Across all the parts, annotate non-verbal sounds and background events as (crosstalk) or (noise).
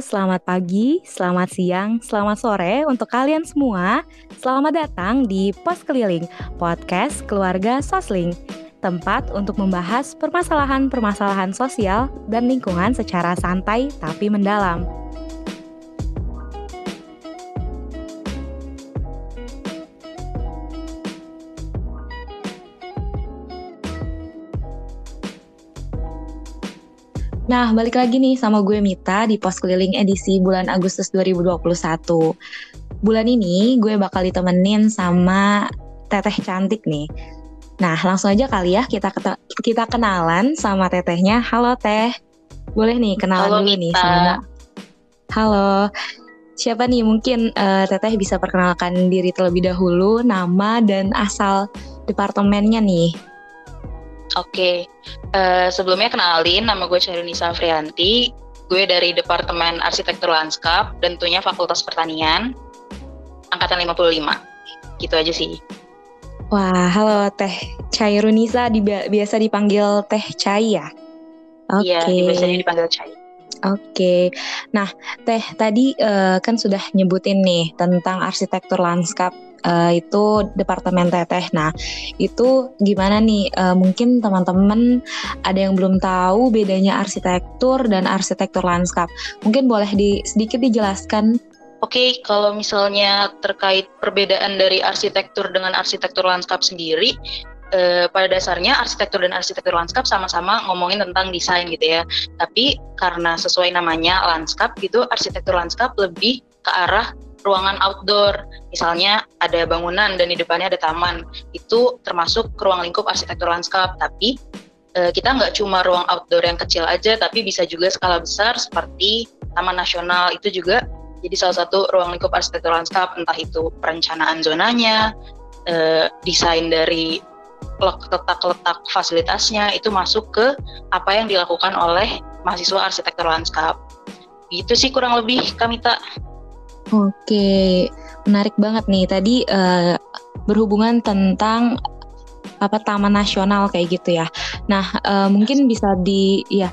selamat pagi, selamat siang, selamat sore untuk kalian semua. Selamat datang di Pos Keliling, podcast keluarga Sosling. Tempat untuk membahas permasalahan-permasalahan sosial dan lingkungan secara santai tapi mendalam. Nah, balik lagi nih sama gue Mita di pos keliling edisi bulan Agustus 2021. Bulan ini gue bakal ditemenin sama teteh cantik nih. Nah, langsung aja kali ya kita kita kenalan sama tetehnya. Halo teh. Boleh nih kenalan Halo, dulu Mita. nih sama Halo. Siapa nih mungkin eh, teteh bisa perkenalkan diri terlebih dahulu, nama dan asal departemennya nih. Oke, eh, sebelumnya kenalin nama gue Syarunisa Afrianti. Gue dari Departemen Arsitektur Lanskap tentunya Fakultas Pertanian, angkatan 55. Gitu aja sih. Wah, halo Teh Cairunisa di, biasa dipanggil Teh Cai ya? Oke. Iya, biasanya dipanggil Cai. Oke, nah Teh tadi eh, kan sudah nyebutin nih tentang arsitektur lanskap eh, itu departemen Teteh. Nah itu gimana nih? Eh, mungkin teman-teman ada yang belum tahu bedanya arsitektur dan arsitektur lanskap. Mungkin boleh di sedikit dijelaskan. Oke, kalau misalnya terkait perbedaan dari arsitektur dengan arsitektur lanskap sendiri, eh, pada dasarnya arsitektur dan arsitektur lanskap sama-sama ngomongin tentang desain gitu ya. Tapi karena sesuai namanya lanskap gitu, arsitektur lanskap lebih ke arah ruangan outdoor. Misalnya ada bangunan dan di depannya ada taman. Itu termasuk ruang lingkup arsitektur lanskap. Tapi eh, kita nggak cuma ruang outdoor yang kecil aja, tapi bisa juga skala besar seperti Taman Nasional itu juga jadi salah satu ruang lingkup arsitektur lanskap, entah itu perencanaan zonanya, eh, desain dari letak-letak fasilitasnya itu masuk ke apa yang dilakukan oleh mahasiswa arsitektur lanskap. Gitu sih kurang lebih Kamita. Oke, menarik banget nih. Tadi eh, berhubungan tentang apa Taman Nasional kayak gitu ya. Nah, eh, mungkin bisa di ya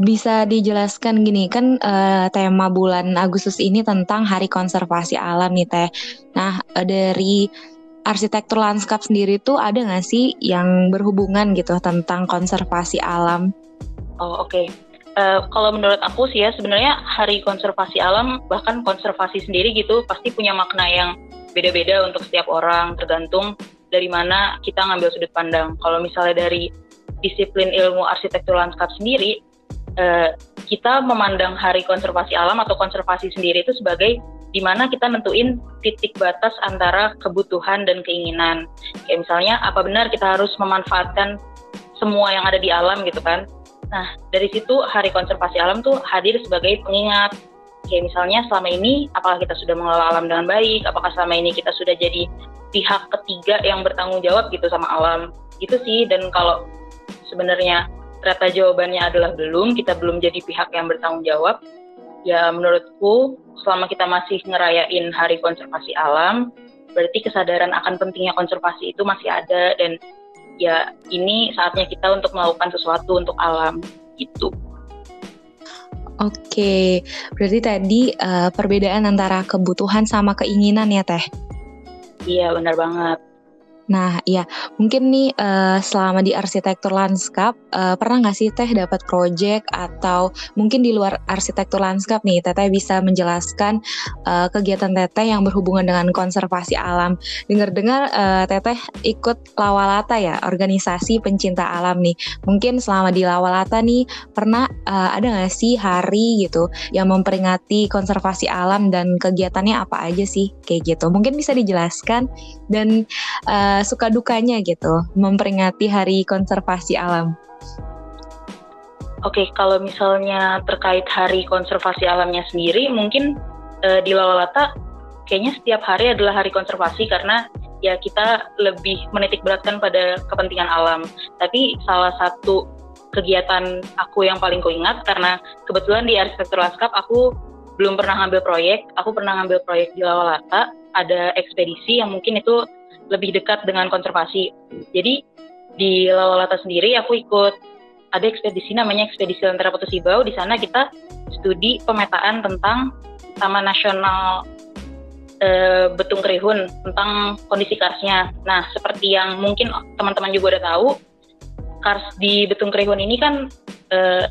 bisa dijelaskan gini kan eh, tema bulan Agustus ini tentang Hari Konservasi Alam nih Teh. Nah, eh, dari arsitektur lanskap sendiri tuh ada nggak sih yang berhubungan gitu tentang konservasi alam? Oh oke. Eh, kalau menurut aku sih ya sebenarnya Hari Konservasi Alam bahkan konservasi sendiri gitu pasti punya makna yang beda-beda untuk setiap orang tergantung dari mana kita ngambil sudut pandang. Kalau misalnya dari disiplin ilmu arsitektur lanskap sendiri, eh, kita memandang Hari Konservasi Alam atau konservasi sendiri itu sebagai di mana kita nentuin titik batas antara kebutuhan dan keinginan. Kayak misalnya apa benar kita harus memanfaatkan semua yang ada di alam gitu kan. Nah, dari situ Hari Konservasi Alam tuh hadir sebagai pengingat. Kayak misalnya selama ini apakah kita sudah mengelola alam dengan baik, apakah selama ini kita sudah jadi pihak ketiga yang bertanggung jawab gitu sama alam. Gitu sih dan kalau sebenarnya ternyata jawabannya adalah belum, kita belum jadi pihak yang bertanggung jawab, ya menurutku selama kita masih ngerayain Hari Konservasi Alam, berarti kesadaran akan pentingnya konservasi itu masih ada dan ya ini saatnya kita untuk melakukan sesuatu untuk alam itu. Oke, berarti tadi uh, perbedaan antara kebutuhan sama keinginan ya Teh? Iya benar banget. Nah, ya mungkin nih uh, selama di arsitektur lanskap uh, pernah nggak sih Teh dapat proyek atau mungkin di luar arsitektur lanskap nih Teteh bisa menjelaskan uh, kegiatan Teteh yang berhubungan dengan konservasi alam. Dengar-dengar uh, Teteh ikut Lawalata ya, organisasi pencinta alam nih. Mungkin selama di Lawalata nih pernah uh, ada nggak sih hari gitu yang memperingati konservasi alam dan kegiatannya apa aja sih kayak gitu? Mungkin bisa dijelaskan dan uh, suka dukanya gitu memperingati Hari Konservasi Alam. Oke, kalau misalnya terkait Hari Konservasi Alamnya sendiri, mungkin uh, di Lawalata kayaknya setiap hari adalah Hari Konservasi karena ya kita lebih menitik beratkan pada kepentingan alam. Tapi salah satu kegiatan aku yang paling kuingat karena kebetulan di arsitektur lanskap aku belum pernah ngambil proyek, aku pernah ngambil proyek di Lawalata, ada ekspedisi yang mungkin itu lebih dekat dengan konservasi. Jadi di Lawalata sendiri aku ikut ada ekspedisi namanya ekspedisi Lentera Putus. Di sana kita studi pemetaan tentang Taman Nasional e, Betung Kerihun tentang kondisi karsnya. Nah, seperti yang mungkin teman-teman juga udah tahu, kars di Betung Kerihun ini kan e,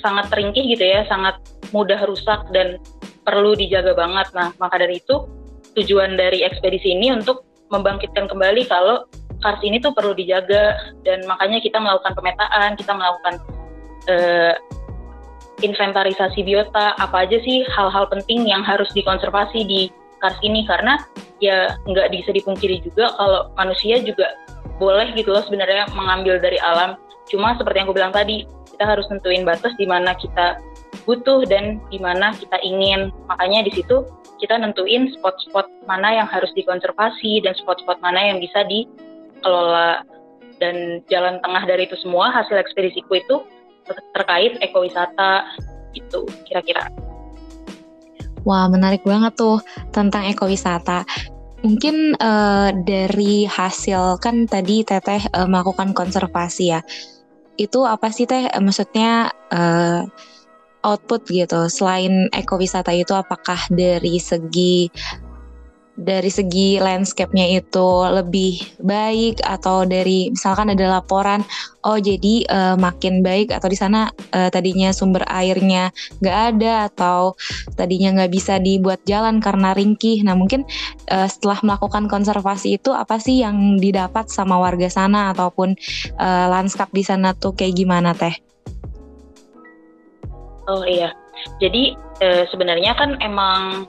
sangat teringkih gitu ya, sangat mudah rusak dan perlu dijaga banget. Nah, maka dari itu tujuan dari ekspedisi ini untuk membangkitkan kembali kalau kars ini tuh perlu dijaga dan makanya kita melakukan pemetaan, kita melakukan uh, inventarisasi biota, apa aja sih hal-hal penting yang harus dikonservasi di kars ini karena ya nggak bisa dipungkiri juga kalau manusia juga boleh gitu loh sebenarnya mengambil dari alam. Cuma seperti yang aku bilang tadi, kita harus tentuin batas di mana kita butuh dan di mana kita ingin. Makanya di situ kita nentuin spot-spot mana yang harus dikonservasi dan spot-spot mana yang bisa dikelola. Dan jalan tengah dari itu semua hasil ekspedisiku itu terkait ekowisata itu kira-kira. Wah, menarik banget tuh tentang ekowisata. Mungkin uh, dari hasil kan tadi Teteh uh, melakukan konservasi ya. Itu apa sih Teh? Maksudnya uh, output gitu. Selain ekowisata itu apakah dari segi dari segi landscape-nya itu lebih baik atau dari misalkan ada laporan oh jadi uh, makin baik atau di sana uh, tadinya sumber airnya nggak ada atau tadinya nggak bisa dibuat jalan karena ringkih nah mungkin uh, setelah melakukan konservasi itu apa sih yang didapat sama warga sana ataupun uh, lanskap di sana tuh kayak gimana teh? Oh iya jadi uh, sebenarnya kan emang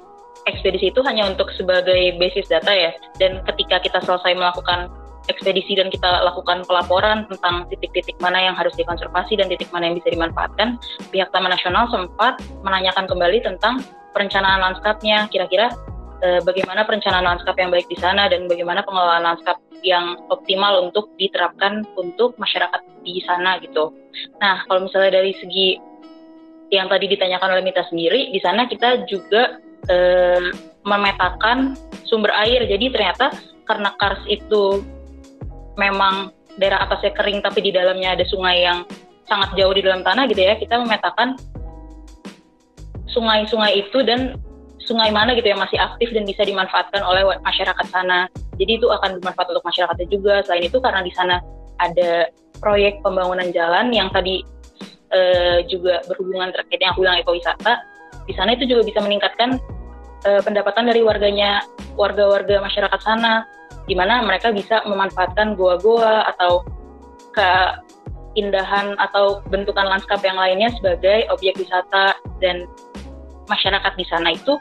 ekspedisi itu hanya untuk sebagai basis data ya. Dan ketika kita selesai melakukan ekspedisi dan kita lakukan pelaporan tentang titik-titik mana yang harus dikonservasi dan titik mana yang bisa dimanfaatkan, pihak Taman Nasional sempat menanyakan kembali tentang perencanaan lanskapnya. Kira-kira eh, bagaimana perencanaan lanskap yang baik di sana dan bagaimana pengelolaan lanskap yang optimal untuk diterapkan untuk masyarakat di sana gitu. Nah, kalau misalnya dari segi yang tadi ditanyakan oleh Mita sendiri, di sana kita juga eh, memetakan sumber air. Jadi ternyata karena kars itu memang daerah atasnya kering tapi di dalamnya ada sungai yang sangat jauh di dalam tanah gitu ya, kita memetakan sungai-sungai itu dan sungai mana gitu yang masih aktif dan bisa dimanfaatkan oleh masyarakat sana. Jadi itu akan bermanfaat untuk masyarakatnya juga. Selain itu karena di sana ada proyek pembangunan jalan yang tadi uh, juga berhubungan terkait yang aku ekowisata, di sana itu juga bisa meningkatkan uh, pendapatan dari warganya warga-warga masyarakat sana di mana mereka bisa memanfaatkan goa-goa atau keindahan atau bentukan lanskap yang lainnya sebagai objek wisata dan masyarakat di sana itu.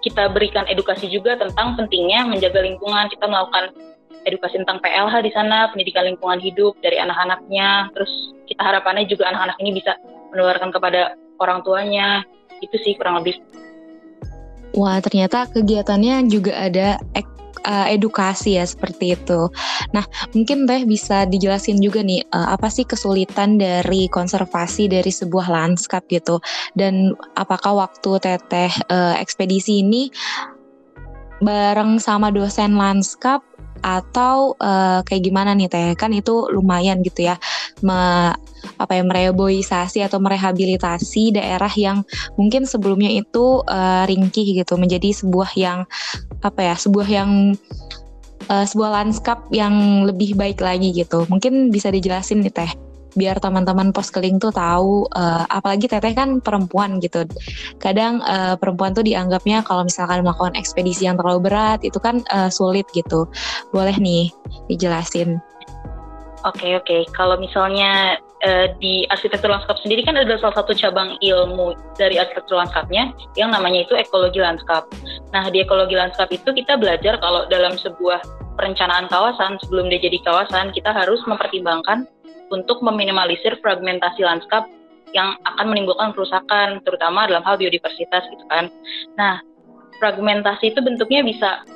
Kita berikan edukasi juga tentang pentingnya menjaga lingkungan kita melakukan edukasi tentang PLH di sana pendidikan lingkungan hidup dari anak-anaknya. Terus kita harapannya juga anak-anak ini bisa menularkan kepada orang tuanya. Itu sih kurang lebih. Wah, ternyata kegiatannya juga ada uh, edukasi ya seperti itu. Nah, mungkin Teh bisa dijelasin juga nih uh, apa sih kesulitan dari konservasi dari sebuah lanskap gitu? Dan apakah waktu Teteh uh, ekspedisi ini bareng sama dosen lanskap atau uh, kayak gimana nih teh? Kan itu lumayan gitu ya me, apa ya mereboisasi atau merehabilitasi daerah yang mungkin sebelumnya itu uh, ringkih gitu menjadi sebuah yang apa ya sebuah yang uh, sebuah lanskap yang lebih baik lagi gitu. Mungkin bisa dijelasin nih teh biar teman-teman pos keling tuh tahu uh, apalagi teteh kan perempuan gitu kadang uh, perempuan tuh dianggapnya kalau misalkan melakukan ekspedisi yang terlalu berat itu kan uh, sulit gitu boleh nih dijelasin Oke okay, oke, okay. kalau misalnya uh, di arsitektur lanskap sendiri kan ada salah satu cabang ilmu dari arsitektur lanskapnya yang namanya itu ekologi lanskap. Nah di ekologi lanskap itu kita belajar kalau dalam sebuah perencanaan kawasan sebelum dia jadi kawasan kita harus mempertimbangkan untuk meminimalisir fragmentasi lanskap yang akan menimbulkan kerusakan, terutama dalam hal biodiversitas gitu kan. Nah, fragmentasi itu bentuknya bisa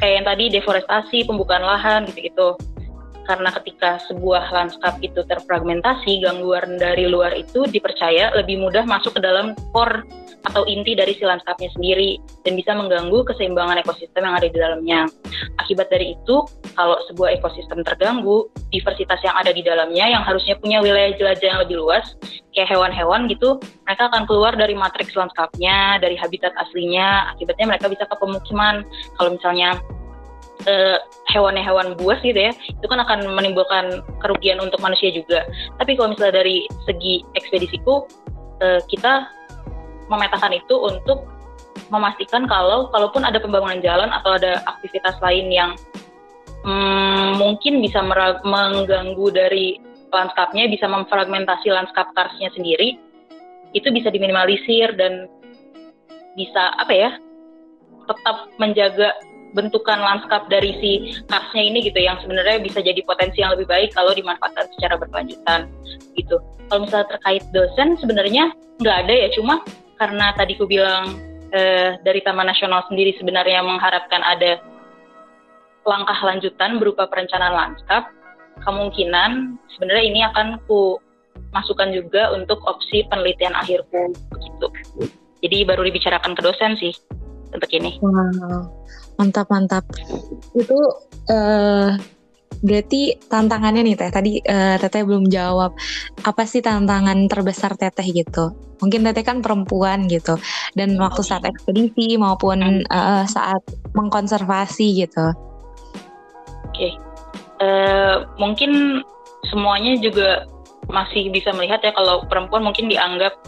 kayak yang tadi deforestasi, pembukaan lahan gitu-gitu. Karena ketika sebuah lanskap itu terfragmentasi, gangguan dari luar itu dipercaya lebih mudah masuk ke dalam core atau inti dari si lanskapnya sendiri dan bisa mengganggu keseimbangan ekosistem yang ada di dalamnya. Akibat dari itu, kalau sebuah ekosistem terganggu, diversitas yang ada di dalamnya yang harusnya punya wilayah jelajah yang lebih luas, kayak hewan-hewan gitu, mereka akan keluar dari matriks lanskapnya, dari habitat aslinya, akibatnya mereka bisa ke pemukiman. Kalau misalnya uh, hewan-hewan buas gitu ya, itu kan akan menimbulkan kerugian untuk manusia juga. Tapi kalau misalnya dari segi ekspedisiku, uh, kita memetakan itu untuk memastikan kalau kalaupun ada pembangunan jalan atau ada aktivitas lain yang hmm, mungkin bisa mengganggu dari lanskapnya, bisa memfragmentasi lanskap karsnya sendiri, itu bisa diminimalisir dan bisa apa ya tetap menjaga bentukan lanskap dari si karsnya ini gitu yang sebenarnya bisa jadi potensi yang lebih baik kalau dimanfaatkan secara berkelanjutan gitu. Kalau misalnya terkait dosen sebenarnya nggak ada ya cuma karena tadi ku bilang eh, dari Taman Nasional sendiri sebenarnya mengharapkan ada langkah lanjutan berupa perencanaan lanskap, kemungkinan sebenarnya ini akan ku masukkan juga untuk opsi penelitian akhirku begitu. Jadi baru dibicarakan ke dosen sih untuk ini. Wow, mantap mantap. Itu uh, berarti tantangannya nih teh. Tadi uh, teteh belum jawab. Apa sih tantangan terbesar teteh gitu? Mungkin teteh kan perempuan gitu. Dan waktu saat ekspedisi maupun uh, saat mengkonservasi gitu. Oke. Okay. Uh, mungkin semuanya juga masih bisa melihat ya kalau perempuan mungkin dianggap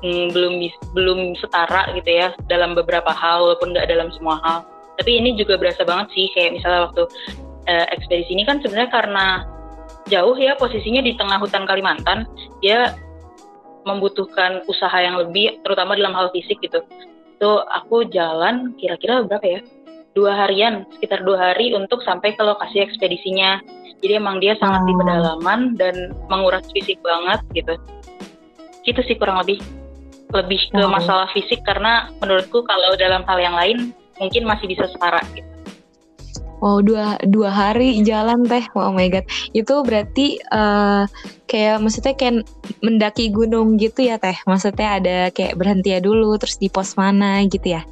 hmm, belum belum setara gitu ya dalam beberapa hal walaupun nggak dalam semua hal tapi ini juga berasa banget sih kayak misalnya waktu uh, ekspedisi ini kan sebenarnya karena jauh ya posisinya di tengah hutan Kalimantan dia membutuhkan usaha yang lebih terutama dalam hal fisik gitu. Itu aku jalan kira-kira berapa ya? Dua harian sekitar dua hari untuk sampai ke lokasi ekspedisinya. Jadi emang dia sangat di pedalaman dan menguras fisik banget gitu. Itu sih kurang lebih. Lebih ke oh. masalah fisik karena menurutku kalau dalam hal yang lain mungkin masih bisa setara gitu. Wow dua dua hari jalan teh, oh my god, itu berarti uh, kayak maksudnya kayak mendaki gunung gitu ya teh, maksudnya ada kayak berhenti ya dulu, terus di pos mana gitu ya?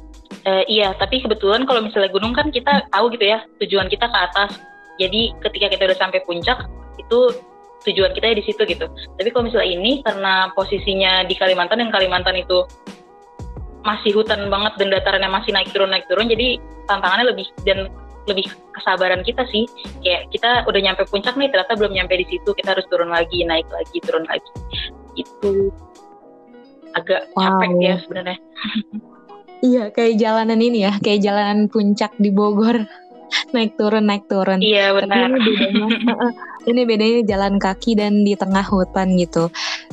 Uh, iya, tapi kebetulan kalau misalnya gunung kan kita tahu gitu ya tujuan kita ke atas, jadi ketika kita udah sampai puncak itu tujuan kita di situ gitu. Tapi kalau misalnya ini karena posisinya di Kalimantan dan Kalimantan itu masih hutan banget dan datarannya masih naik turun naik turun, jadi tantangannya lebih dan lebih kesabaran kita sih. Kayak kita udah nyampe puncak nih, ternyata belum nyampe di situ, kita harus turun lagi, naik lagi, turun lagi. Itu agak wow. capek ya sebenarnya. Iya, kayak jalanan ini ya, kayak jalanan puncak di Bogor. Naik turun, naik turun. Iya, benar. Tapi ini bedanya, (laughs) ini bedanya jalan kaki dan di tengah hutan gitu.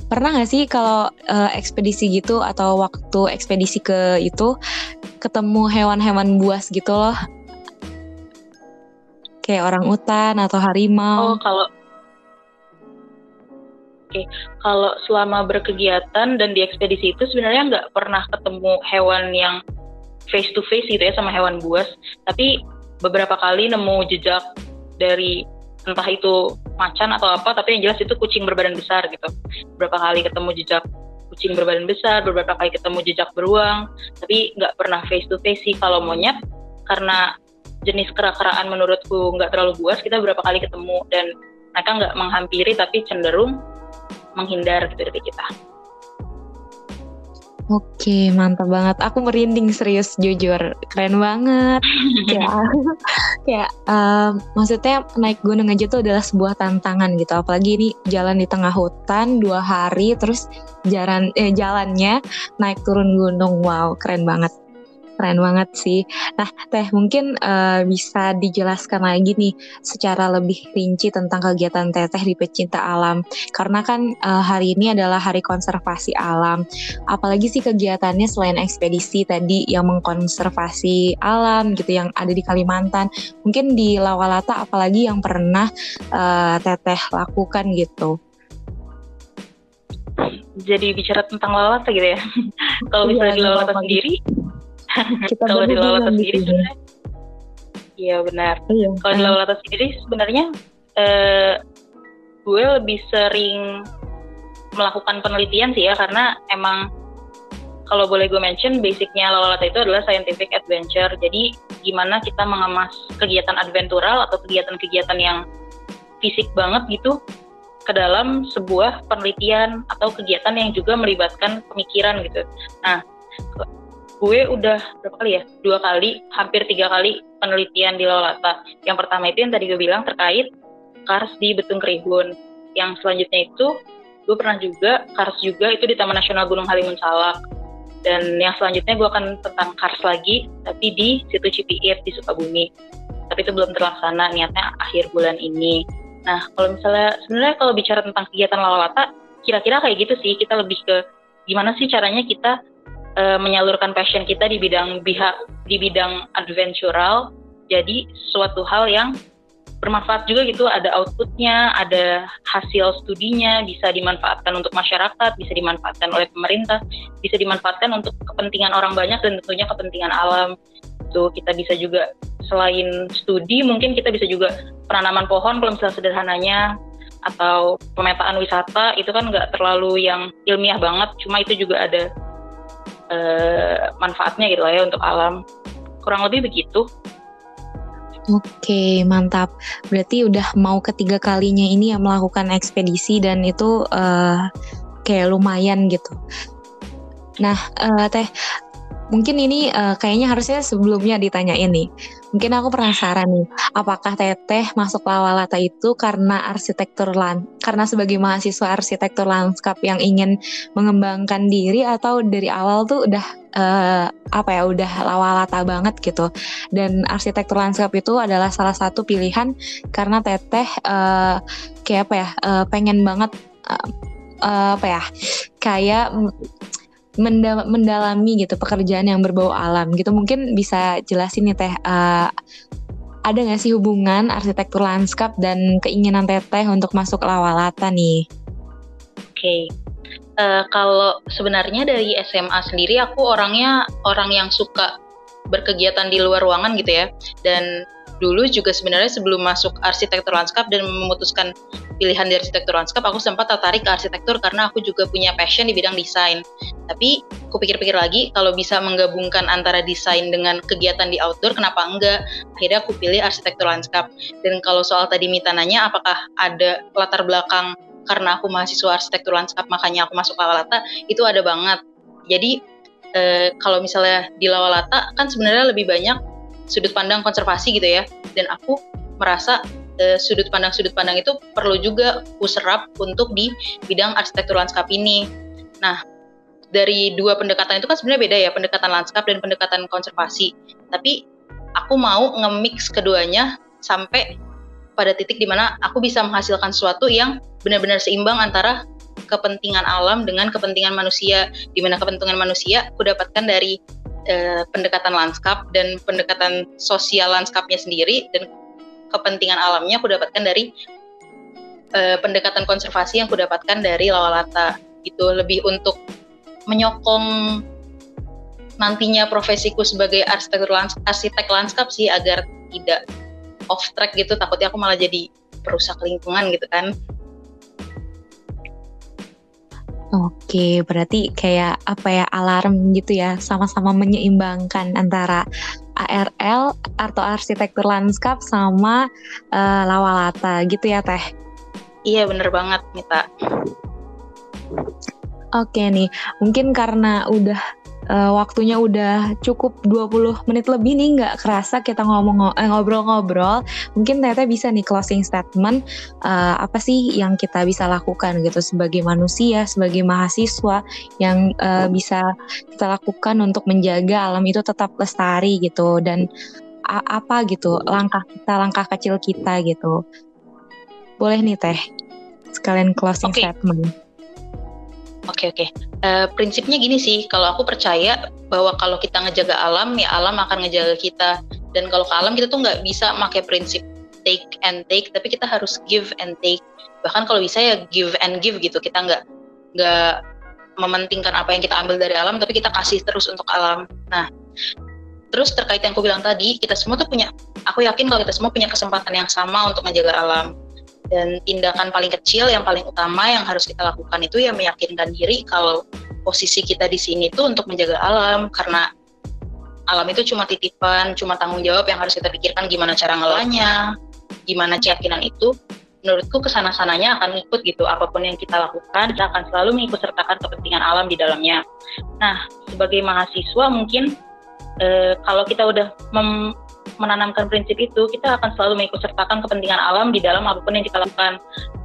Pernah gak sih kalau uh, ekspedisi gitu atau waktu ekspedisi ke itu ketemu hewan-hewan buas gitu loh? Kayak orang utan atau harimau. Oh, kalau Oke, okay. kalau selama berkegiatan dan di ekspedisi itu sebenarnya nggak pernah ketemu hewan yang face to face gitu ya sama hewan buas, tapi beberapa kali nemu jejak dari entah itu macan atau apa tapi yang jelas itu kucing berbadan besar gitu beberapa kali ketemu jejak kucing berbadan besar beberapa kali ketemu jejak beruang tapi nggak pernah face to face sih kalau monyet karena jenis kera-keraan menurutku nggak terlalu buas kita beberapa kali ketemu dan mereka nggak menghampiri tapi cenderung menghindar gitu dari kita. Oke, mantap banget. Aku merinding serius, jujur, keren banget. kayak, (laughs) kayak uh, maksudnya naik gunung aja tuh adalah sebuah tantangan gitu. Apalagi ini jalan di tengah hutan dua hari, terus jalan eh, jalannya naik turun gunung. Wow, keren banget. Keren banget sih. Nah, Teh mungkin uh, bisa dijelaskan lagi nih secara lebih rinci tentang kegiatan Teteh di Pecinta Alam. Karena kan uh, hari ini adalah Hari Konservasi Alam. Apalagi sih kegiatannya selain ekspedisi tadi yang mengkonservasi alam gitu yang ada di Kalimantan. Mungkin di Lawalata apalagi yang pernah uh, Teteh lakukan gitu jadi bicara tentang Lawalata gitu ya. (laughs) Kalau misalnya iya, di Lawalata sendiri, (laughs) kita kalau di Lawalata sendiri sebenarnya iya benar iya. kalau di Lawalata sendiri sebenarnya eh, gue lebih sering melakukan penelitian sih ya karena emang kalau boleh gue mention basicnya Lawalata itu adalah scientific adventure jadi gimana kita mengemas kegiatan adventural atau kegiatan-kegiatan yang fisik banget gitu ke dalam sebuah penelitian atau kegiatan yang juga melibatkan pemikiran gitu. Nah, gue udah berapa kali ya? Dua kali, hampir tiga kali penelitian di Lawalata. Yang pertama itu yang tadi gue bilang terkait Kars di Betung Kerihun. Yang selanjutnya itu gue pernah juga Kars juga itu di Taman Nasional Gunung Halimun Salak. Dan yang selanjutnya gue akan tentang Kars lagi, tapi di situ Cipiit di Sukabumi. Tapi itu belum terlaksana, niatnya akhir bulan ini. Nah, kalau misalnya sebenarnya kalau bicara tentang kegiatan lawalata, kira-kira kayak gitu sih. Kita lebih ke gimana sih caranya kita uh, menyalurkan passion kita di bidang biha, di bidang adventural. Jadi suatu hal yang bermanfaat juga gitu. Ada outputnya ada hasil studinya bisa dimanfaatkan untuk masyarakat bisa dimanfaatkan oleh pemerintah bisa dimanfaatkan untuk kepentingan orang banyak dan tentunya kepentingan alam. Tuh kita bisa juga selain studi mungkin kita bisa juga penanaman pohon kalau misalnya sederhananya atau pemetaan wisata. Itu kan nggak terlalu yang ilmiah banget cuma itu juga ada uh, manfaatnya gitu ya untuk alam kurang lebih begitu Oke, mantap. Berarti udah mau ketiga kalinya ini ya melakukan ekspedisi dan itu uh, kayak lumayan gitu. Nah, uh, Teh, Mungkin ini uh, kayaknya harusnya sebelumnya ditanyain nih. Mungkin aku penasaran nih, apakah Teteh masuk Lawalata itu karena arsitektur land, karena sebagai mahasiswa arsitektur lanskap yang ingin mengembangkan diri atau dari awal tuh udah uh, apa ya, udah Lawalata banget gitu. Dan arsitektur lanskap itu adalah salah satu pilihan karena Teteh uh, kayak apa ya, uh, pengen banget uh, uh, apa ya, kayak mendalami gitu pekerjaan yang berbau alam gitu mungkin bisa jelasin nih teh uh, ada nggak sih hubungan arsitektur lanskap dan keinginan teteh untuk masuk lawalata nih? Oke, okay. uh, kalau sebenarnya dari SMA sendiri aku orangnya orang yang suka berkegiatan di luar ruangan gitu ya dan dulu juga sebenarnya sebelum masuk arsitektur lanskap dan memutuskan pilihan di arsitektur lanskap, aku sempat tertarik ke arsitektur karena aku juga punya passion di bidang desain. Tapi aku pikir-pikir lagi, kalau bisa menggabungkan antara desain dengan kegiatan di outdoor, kenapa enggak? Akhirnya aku pilih arsitektur lanskap. Dan kalau soal tadi Mita nanya, apakah ada latar belakang karena aku mahasiswa arsitektur lanskap, makanya aku masuk Lawalata, itu ada banget. Jadi, eh, kalau misalnya di Lawalata, kan sebenarnya lebih banyak sudut pandang konservasi gitu ya dan aku merasa sudut pandang sudut pandang itu perlu juga kuserap untuk di bidang arsitektur lanskap ini. Nah dari dua pendekatan itu kan sebenarnya beda ya pendekatan lanskap dan pendekatan konservasi. Tapi aku mau nge-mix keduanya sampai pada titik di mana aku bisa menghasilkan sesuatu yang benar-benar seimbang antara kepentingan alam dengan kepentingan manusia. Di mana kepentingan manusia aku dapatkan dari eh, pendekatan lanskap dan pendekatan sosial lanskapnya sendiri dan kepentingan alamnya aku dapatkan dari eh, pendekatan konservasi yang aku dapatkan dari Lawalata itu lebih untuk menyokong nantinya profesiku sebagai lanskap, arsitek lanskap sih agar tidak off track gitu. Takutnya aku malah jadi perusak lingkungan gitu kan Oke, berarti kayak apa ya alarm gitu ya, sama-sama menyeimbangkan antara ARL atau arsitektur lanskap sama uh, lawalata gitu ya Teh. Iya bener banget Mita. Oke nih, mungkin karena udah uh, waktunya udah cukup 20 menit lebih nih nggak kerasa kita ngomong eh, ngobrol-ngobrol. Mungkin Tete bisa nih closing statement uh, apa sih yang kita bisa lakukan gitu sebagai manusia, sebagai mahasiswa yang uh, bisa kita lakukan untuk menjaga alam itu tetap lestari gitu dan apa gitu langkah kita langkah kecil kita gitu. Boleh nih Teh sekalian closing okay. statement. Oke okay, oke. Okay. Uh, prinsipnya gini sih, kalau aku percaya bahwa kalau kita ngejaga alam, ya alam akan ngejaga kita. Dan kalau ke alam kita tuh nggak bisa pakai prinsip take and take, tapi kita harus give and take. Bahkan kalau bisa ya give and give gitu. Kita nggak nggak mementingkan apa yang kita ambil dari alam, tapi kita kasih terus untuk alam. Nah, terus terkait yang aku bilang tadi, kita semua tuh punya, aku yakin kalau kita semua punya kesempatan yang sama untuk menjaga alam dan tindakan paling kecil yang paling utama yang harus kita lakukan itu ya meyakinkan diri kalau posisi kita di sini tuh untuk menjaga alam. Karena alam itu cuma titipan, cuma tanggung jawab yang harus kita pikirkan gimana cara ngelolanya, gimana keyakinan itu, menurutku ke sana sananya akan ngikut gitu. Apa pun yang kita lakukan kita akan selalu mengikut sertakan kepentingan alam di dalamnya. Nah sebagai mahasiswa mungkin e, kalau kita udah mem menanamkan prinsip itu kita akan selalu mengikut sertakan kepentingan alam di dalam apa pun yang kita lakukan.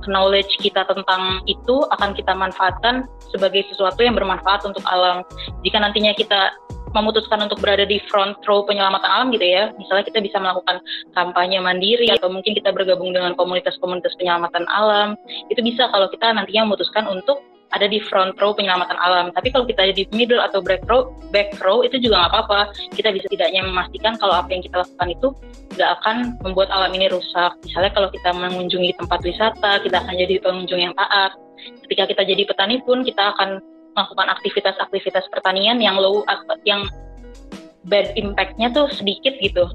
Knowledge kita tentang itu akan kita manfaatkan sebagai sesuatu yang bermanfaat untuk alam. Jika nantinya kita memutuskan untuk berada di front row penyelamatan alam gitu ya. Misalnya kita bisa melakukan kampanye mandiri atau mungkin kita bergabung dengan komunitas-komunitas penyelamatan alam. Itu bisa kalau kita nantinya memutuskan untuk ada di front row penyelamatan alam. Tapi kalau kita ada di middle atau back row, back row itu juga nggak apa-apa. Kita bisa tidaknya memastikan kalau apa yang kita lakukan itu nggak akan membuat alam ini rusak. Misalnya kalau kita mengunjungi tempat wisata, kita akan jadi pengunjung yang taat. Ketika kita jadi petani pun kita akan melakukan aktivitas-aktivitas pertanian yang low yang bad impact-nya tuh sedikit gitu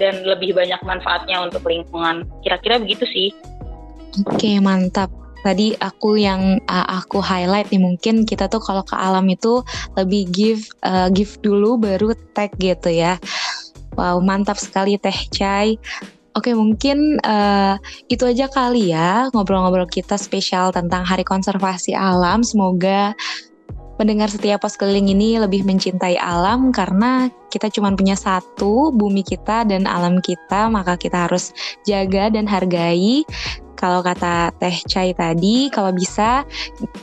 dan lebih banyak manfaatnya untuk lingkungan. Kira-kira begitu sih. Oke, mantap. Tadi aku yang uh, aku highlight nih mungkin kita tuh kalau ke alam itu lebih give uh, give dulu baru tag gitu ya. Wow, mantap sekali Teh Chai. Oke, mungkin uh, itu aja kali ya ngobrol-ngobrol kita spesial tentang Hari Konservasi Alam. Semoga pendengar setiap pos keliling ini lebih mencintai alam karena kita cuma punya satu bumi kita dan alam kita maka kita harus jaga dan hargai kalau kata Teh Chai tadi kalau bisa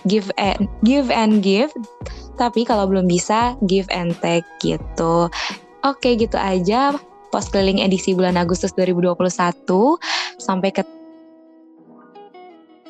give and give and give. Tapi kalau belum bisa give and take gitu. Oke gitu aja. Pos keliling edisi bulan Agustus 2021 sampai ketemu